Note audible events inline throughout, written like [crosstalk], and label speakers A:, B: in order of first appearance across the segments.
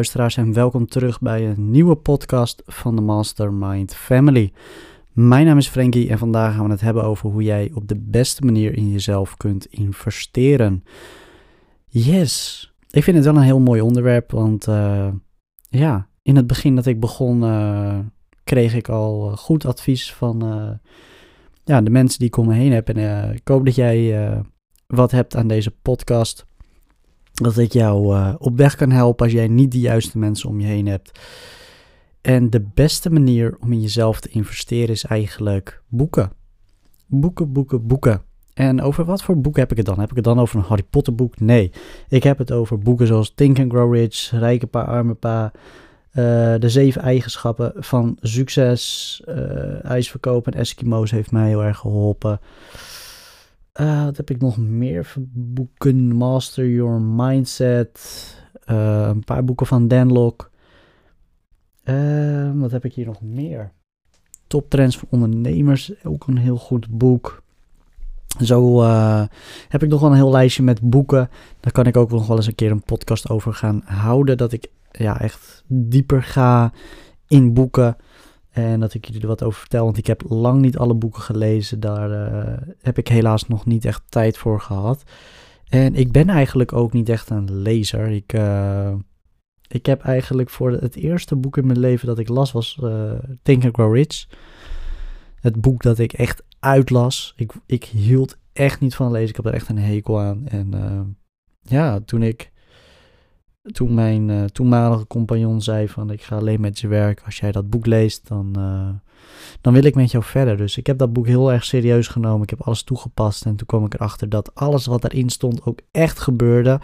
A: luisteraars en welkom terug bij een nieuwe podcast van de Mastermind Family. Mijn naam is Frankie en vandaag gaan we het hebben over hoe jij op de beste manier in jezelf kunt investeren. Yes, ik vind het wel een heel mooi onderwerp, want uh, ja, in het begin dat ik begon uh, kreeg ik al goed advies van ja, de mensen die ik om me heen heb. En ik hoop dat jij wat hebt aan deze podcast dat ik jou uh, op weg kan helpen als jij niet de juiste mensen om je heen hebt. En de beste manier om in jezelf te investeren is eigenlijk boeken. Boeken, boeken, boeken. En over wat voor boeken heb ik het dan? Heb ik het dan over een Harry Potter boek? Nee. Ik heb het over boeken zoals Think and Grow Rich, Rijke Pa, Arme Pa, uh, De Zeven Eigenschappen van Succes, uh, IJsverkoop en Eskimo's heeft mij heel erg geholpen. Uh, wat heb ik nog meer voor boeken? Master Your Mindset. Uh, een paar boeken van Dan Lok. Uh, wat heb ik hier nog meer? Top Trends voor Ondernemers. Ook een heel goed boek. Zo heb ik nog wel een heel lijstje met boeken. Daar kan ik ook nog wel eens een keer een podcast over gaan houden. Dat ik ja, echt dieper ga in boeken. En dat ik jullie er wat over vertel, want ik heb lang niet alle boeken gelezen. Daar uh, heb ik helaas nog niet echt tijd voor gehad. En ik ben eigenlijk ook niet echt een lezer. Ik, uh, ik heb eigenlijk voor het eerste boek in mijn leven dat ik las was uh, Think and Grow Rich. Het boek dat ik echt uitlas. Ik, ik hield echt niet van lezen. Ik heb er echt een hekel aan. En ja, toen ik toen mijn uh, toenmalige compagnon zei van ik ga alleen met je werken. Als jij dat boek leest, dan, uh, dan wil ik met jou verder. Dus ik heb dat boek heel erg serieus genomen. Ik heb alles toegepast en toen kwam ik erachter dat alles wat erin stond ook echt gebeurde.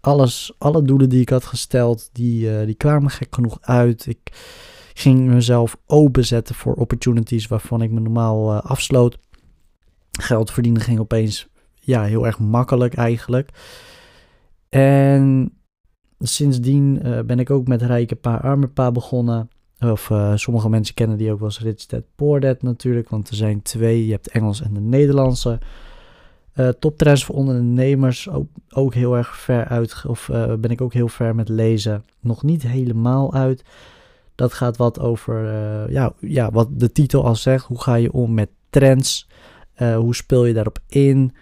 A: Alles, alle doelen die ik had gesteld, die, uh, die kwamen gek genoeg uit. Ik ging mezelf openzetten voor opportunities waarvan ik me normaal afsloot. Geld verdienen ging opeens ja, heel erg makkelijk eigenlijk. En sindsdien uh, ben ik ook met Rijke Pa, Arme Pa begonnen. Of uh, sommige mensen kennen die ook wel als Rich Dad, Poor Dad natuurlijk. Want er zijn twee. Je hebt Engels en de Nederlandse. Uh, toptrends voor ondernemers. Ook, ook heel erg ver uit. Of ben ik ook heel ver met lezen. Nog niet helemaal uit. Dat gaat wat over. ja, ja, wat de titel al zegt. Hoe ga je om met trends? hoe speel je daarop in?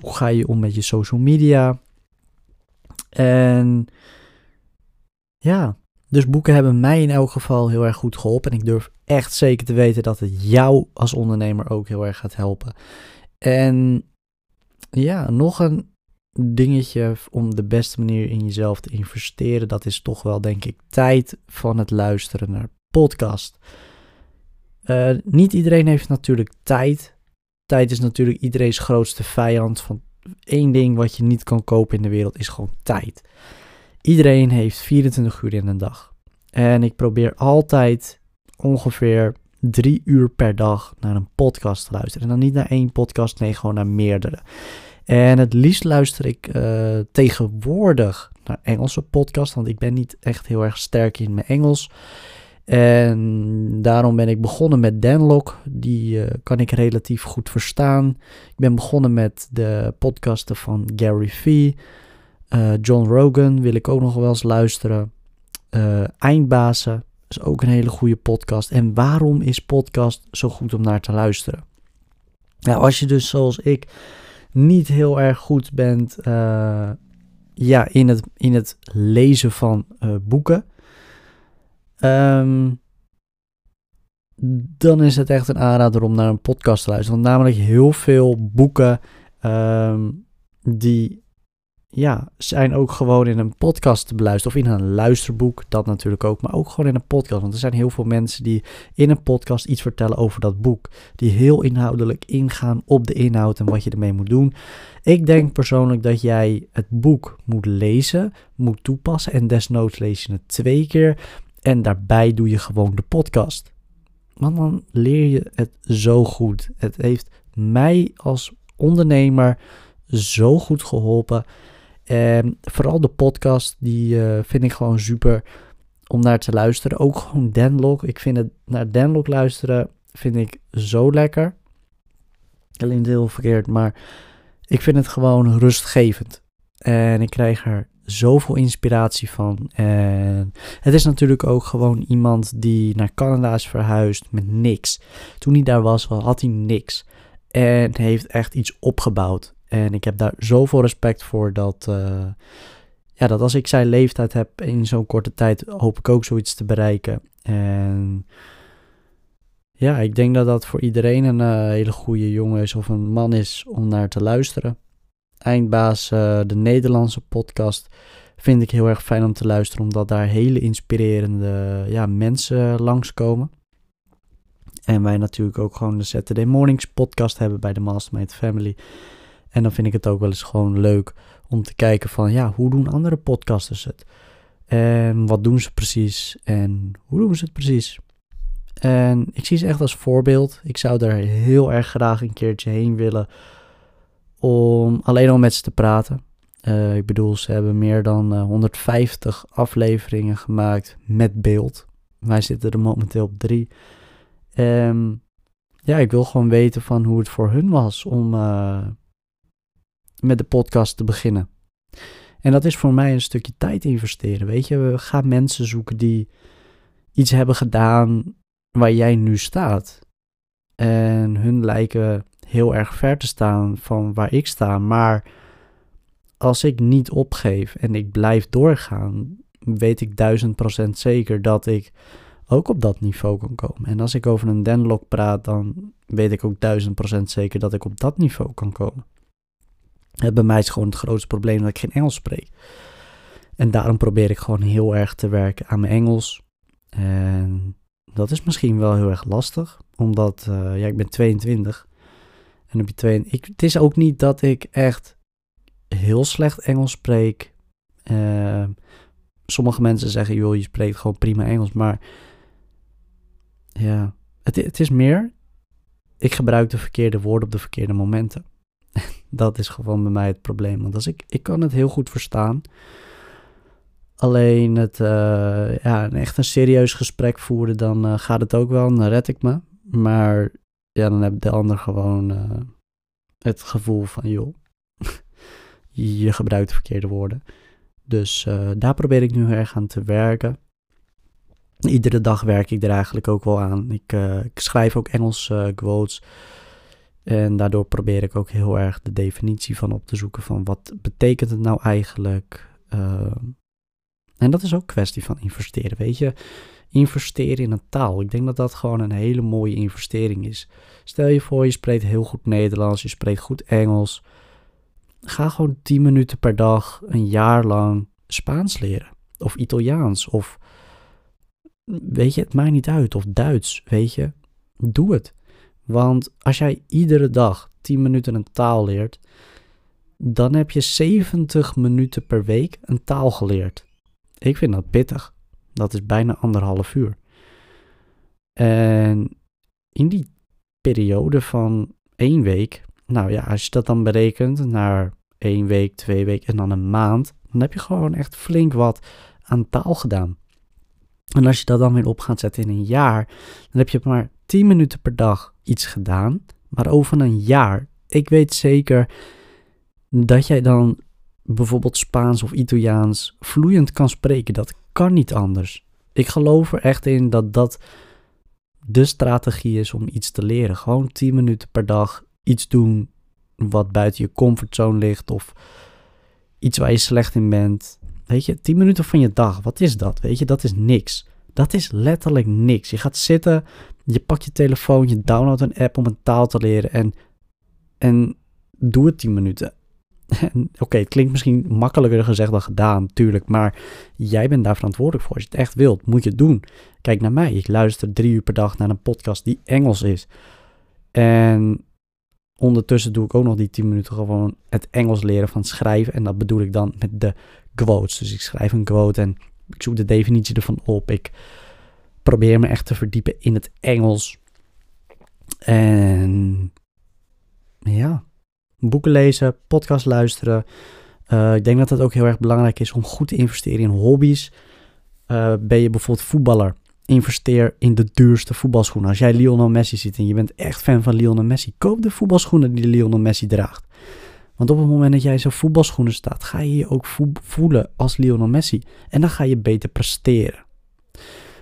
A: hoe ga je om met je social media? En ja, dus boeken hebben mij in elk geval heel erg goed geholpen. En ik durf echt zeker te weten dat het jou als ondernemer ook heel erg gaat helpen. En ja, nog een dingetje om de beste manier in jezelf te investeren. Dat is toch wel, denk ik, tijd van het luisteren naar podcast. Uh, niet iedereen heeft natuurlijk tijd. Tijd is natuurlijk iedereen's grootste vijand. Van één ding wat je niet kan kopen in de wereld is gewoon tijd. Iedereen heeft 24 uur in een dag. En ik probeer altijd ongeveer drie uur per dag naar een podcast te luisteren. En dan niet naar één podcast, nee, gewoon naar meerdere. En het liefst luister ik uh, tegenwoordig naar Engelse podcasts, want ik ben niet echt heel erg sterk in mijn Engels. En daarom ben ik begonnen met Danlock. Die uh, kan ik relatief goed verstaan. Ik ben begonnen met de podcasten van Gary Vee. Uh, John Rogan wil ik ook nog wel eens luisteren. Uh, Eindbazen is ook een hele goede podcast. En waarom is podcast zo goed om naar te luisteren? Nou, als je dus zoals ik niet heel erg goed bent ja, in, het, in het lezen van boeken Um, dan is het echt een aanrader om naar een podcast te luisteren. Want namelijk heel veel boeken um, die ja, zijn ook gewoon in een podcast te beluisteren. Of in een luisterboek, dat natuurlijk ook. Maar ook gewoon in een podcast. Want er zijn heel veel mensen die in een podcast iets vertellen over dat boek. Die heel inhoudelijk ingaan op de inhoud en wat je ermee moet doen. Ik denk persoonlijk dat jij het boek moet lezen, moet toepassen. En desnoods lees je het twee keer. En daarbij doe je gewoon de podcast. Want dan leer je het zo goed. Het heeft mij als ondernemer zo goed geholpen. En vooral de podcast, die uh, vind ik gewoon super om naar te luisteren. Ook gewoon Denlock. Ik vind het naar Denlock luisteren vind ik zo lekker. Alleen heel verkeerd, maar ik vind het gewoon rustgevend. En ik krijg er zoveel inspiratie van. En het is natuurlijk ook gewoon iemand die naar Canada is verhuisd met niks. Toen hij daar was, had hij niks. En heeft echt iets opgebouwd. En ik heb daar zoveel respect voor dat, uh, ja, dat als ik zijn leeftijd heb in zo'n korte tijd, hoop ik ook zoiets te bereiken. En ja, ik denk dat dat voor iedereen een uh, hele goede jongen is of een man is om naar te luisteren. Eindbaas, uh, de Nederlandse podcast, vind ik heel erg fijn om te luisteren, omdat daar hele inspirerende ja, mensen langskomen. En wij natuurlijk ook gewoon de Saturday Mornings podcast hebben bij de Mastermind Family. En dan vind ik het ook wel eens gewoon leuk om te kijken van, ja, hoe doen andere podcasters het? En wat doen ze precies? En hoe doen ze het precies? En ik zie ze echt als voorbeeld. Ik zou daar heel erg graag een keertje heen willen om alleen al met ze te praten. Uh, ik bedoel, ze hebben meer dan uh, eh, 150 afleveringen gemaakt met beeld. Wij zitten er momenteel op drie. Um, ja, ik wil gewoon weten van hoe het voor hun was om uh, met de podcast te beginnen. En dat is voor mij een stukje tijd investeren. Weet je, we gaan mensen zoeken die iets hebben gedaan waar jij nu staat. En hun lijken heel erg ver te staan van waar ik sta. Maar als ik niet opgeef en ik blijf doorgaan, weet ik duizend procent zeker dat ik ook op dat niveau kan komen. En als ik over een denlock praat, dan weet ik ook duizend procent zeker dat ik op dat niveau kan komen. Bij mij is gewoon het grootste probleem dat ik geen Engels spreek. En daarom probeer ik gewoon heel erg te werken aan mijn Engels. En dat is misschien wel heel erg lastig, omdat uh, ja, ik ben 22. En op je twee, ik, het is ook niet dat ik echt heel slecht Engels spreek. Uh, sommige mensen zeggen, joh, je spreekt gewoon prima Engels. Maar ja, het, het is meer, ik gebruik de verkeerde woorden op de verkeerde momenten. [laughs] dat is gewoon bij mij het probleem. Want als ik, ik kan het heel goed verstaan. Alleen het, uh, ja, echt een serieus gesprek voeren, dan uh, gaat het ook wel, dan red ik me. Maar ja, dan heb de ander gewoon uh, het gevoel van, joh, [laughs] je gebruikt de verkeerde woorden. Dus daar probeer ik nu erg aan te werken. Iedere dag werk ik er eigenlijk ook wel aan. Ik, ik schrijf ook Engels quotes. En daardoor probeer ik ook heel erg de definitie van op te zoeken van wat betekent het nou eigenlijk. En dat is ook kwestie van investeren, weet je. Investeren in een taal. Ik denk dat dat gewoon een hele mooie investering is. Stel je voor, je spreekt heel goed Nederlands, je spreekt goed Engels. Ga gewoon 10 minuten per dag, een jaar lang Spaans leren. Of Italiaans. Of weet je, het maakt niet uit. Of Duits, weet je. Doe het. Want als jij iedere dag 10 minuten een taal leert, dan heb je 70 minuten per week een taal geleerd. Ik vind dat pittig. Dat is bijna anderhalf uur. En in die periode van één week, nou ja, als je dat dan berekent naar één week, twee weken en dan een maand, dan heb je gewoon echt flink wat aan taal gedaan. En als je dat dan weer op gaat zetten in een jaar, dan heb je maar 10 minuten per dag iets gedaan. Maar over een jaar, ik weet zeker dat jij dan bijvoorbeeld Spaans of Italiaans vloeiend kan spreken. Dat kan niet anders. Ik geloof er echt in dat dat de strategie is om iets te leren. Gewoon 10 minuten per dag iets doen wat buiten je comfortzone ligt of iets waar je slecht in bent. Weet je, 10 minuten van je dag, wat is dat? Weet je, dat is niks. Dat is letterlijk niks. Je gaat zitten, je pakt je telefoon, je downloadt een app om een taal te leren en, en doe het 10 minuten. Oké, het klinkt misschien makkelijker gezegd dan gedaan, natuurlijk, maar jij bent daar verantwoordelijk voor. Als je het echt wilt, moet je het doen. Kijk naar mij, ik luister drie uur per dag naar een podcast die Engels is. En ondertussen doe ik ook nog die 10 minuten gewoon het Engels leren van schrijven. En dat bedoel ik dan met de quotes. Dus ik schrijf een quote en ik zoek de definitie ervan op. Ik probeer me echt te verdiepen in het Engels. En boeken lezen, podcast luisteren. Uh, ik denk dat het ook heel erg belangrijk is om goed te investeren in hobby's. Uh, ben je bijvoorbeeld voetballer? Investeer in de duurste voetbalschoenen. Als jij Lionel Messi ziet en je bent echt fan van Lionel Messi, koop de voetbalschoenen die Lionel Messi draagt. Want op het moment dat jij zo'n voetbalschoenen staat, ga je je ook voelen als Lionel Messi. En dan ga je beter presteren.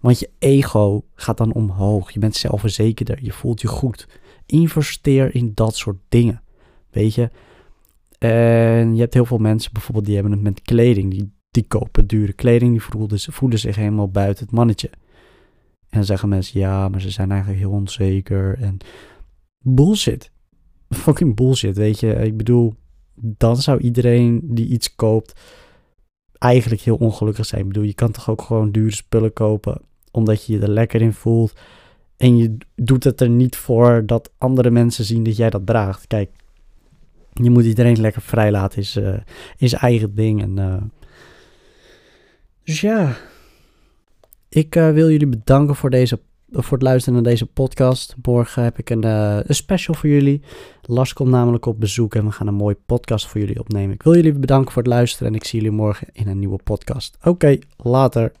A: Want je ego gaat dan omhoog. Je bent zelfverzekerder. Je voelt je goed. Investeer in dat soort dingen. Weet je? En je hebt heel veel mensen bijvoorbeeld die hebben het met kleding. Die, die kopen dure kleding. Die voelen, voelen zich helemaal buiten het mannetje. En dan zeggen mensen ja, maar ze zijn eigenlijk heel onzeker. En bullshit. Fucking bullshit, weet je. Ik bedoel, dan zou iedereen die iets koopt eigenlijk heel ongelukkig zijn. Ik bedoel, je kan toch ook gewoon dure spullen kopen omdat je je er lekker in voelt. En je doet het er niet voor dat andere mensen zien dat jij dat draagt. Kijk, je moet iedereen lekker vrij laten, is, uh, is eigen ding. En, uh, dus ja, ik uh, wil jullie bedanken voor, deze, voor het luisteren naar deze podcast. Morgen heb ik een, een special voor jullie. Lars komt namelijk op bezoek en we gaan een mooie podcast voor jullie opnemen. Ik wil jullie bedanken voor het luisteren en ik zie jullie morgen in een nieuwe podcast. Oké, later.